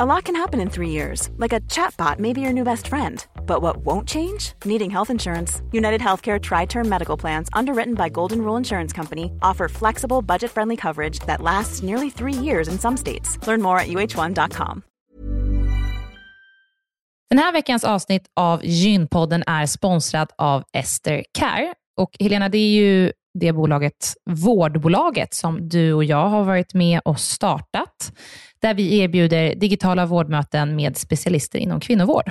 A lot can happen in three years, like a chatbot may be your new best friend. But what won't change? Needing health insurance. United Healthcare Tri Term Medical Plans, underwritten by Golden Rule Insurance Company, offer flexible, budget friendly coverage that lasts nearly three years in some states. Learn more at uh1.com. Den här veckans avsnitt av Gynpodden är sponsrad av Ester Care. Och Helena, det är ju det bolaget, vårdbolaget, som du och jag har varit med och startat, där vi erbjuder digitala vårdmöten med specialister inom kvinnovård.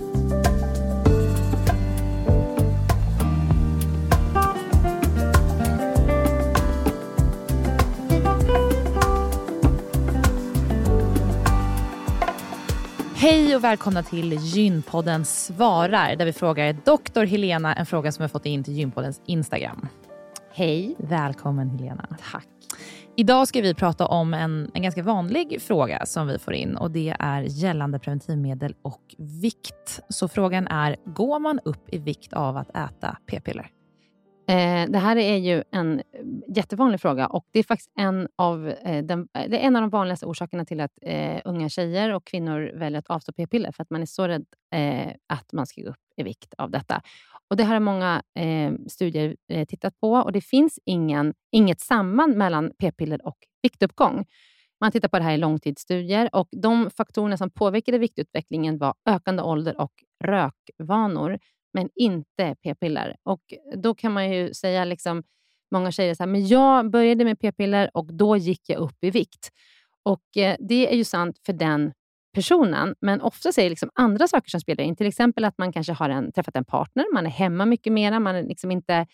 Hej och välkomna till Gynpodden svarar, där vi frågar doktor Helena en fråga som vi fått in till Gynpoddens Instagram. Hej. Välkommen Helena. Tack. Idag ska vi prata om en, en ganska vanlig fråga som vi får in och det är gällande preventivmedel och vikt. Så frågan är, går man upp i vikt av att äta p-piller? Eh, det här är ju en jättevanlig fråga och det är faktiskt en av, eh, den, eh, det är en av de vanligaste orsakerna till att eh, unga tjejer och kvinnor väljer att avstå p-piller, för att man är så rädd eh, att man ska gå upp i vikt av detta. Och Det här har många eh, studier tittat på och det finns ingen, inget samband mellan p-piller och viktuppgång. Man tittar på det här i långtidsstudier och de faktorerna som påverkade viktutvecklingen var ökande ålder och rökvanor men inte p-piller. Och Då kan man ju säga, liksom, många tjejer så här, men jag började med p-piller och då gick jag upp i vikt. Och eh, Det är ju sant för den personen, men ofta är det liksom andra saker som spelar in. Till exempel att man kanske har en, träffat en partner, man är hemma mycket mera, man är liksom inte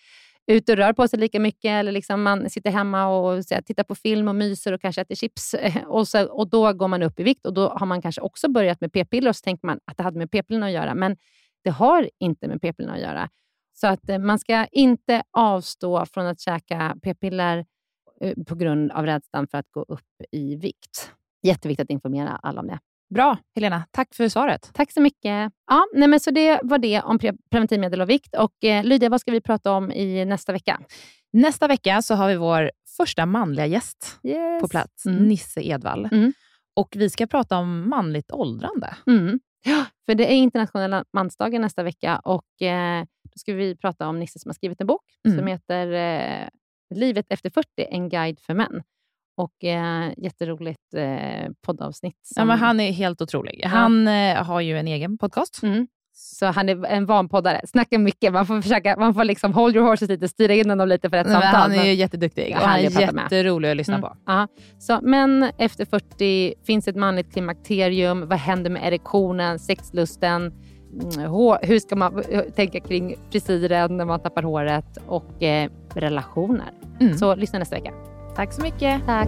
ute och rör på sig lika mycket, eller liksom man sitter hemma och så, tittar på film och myser och kanske äter chips. Eh, och, så, och Då går man upp i vikt och då har man kanske också börjat med p-piller och så tänker man att det hade med p-pillerna att göra. Men det har inte med p-pillerna att göra. Så att eh, man ska inte avstå från att käka p-piller eh, på grund av rädslan för att gå upp i vikt. Jätteviktigt att informera alla om det. Bra, Helena. Tack för svaret. Tack så mycket. Ja, nej men så Det var det om pre preventivmedel och vikt. Och eh, Lydia, vad ska vi prata om i nästa vecka? Nästa vecka så har vi vår första manliga gäst yes. på plats, mm. Nisse Edvall. Mm. Och Vi ska prata om manligt åldrande. Mm. Ja, för det är internationella mansdagen nästa vecka och eh, ska vi prata om Nisse som har skrivit en bok Mm. som heter eh, Livet efter 40, en guide för män. Och eh, jätteroligt eh, poddavsnitt. Ja, men han är helt otrolig. Han eh, har ju en egen podcast. Mm. Så han är en van poddare. Snackar mycket. Man får försöka, man får liksom hold your horses lite, styra in honom lite för ett Nej, samtal. han är ju jätteduktig Ja, och han är med. jätterolig att lyssna Mm. på. Ja. Så, men efter 40 finns ett manligt klimakterium. Vad händer med erektionen, sexlusten? Mm, hur ska man eh, tänka kring frisyren när man tappar håret? Och eh, relationer. Mm. Så lyssna nästa vecka. Tack så mycket. Tack.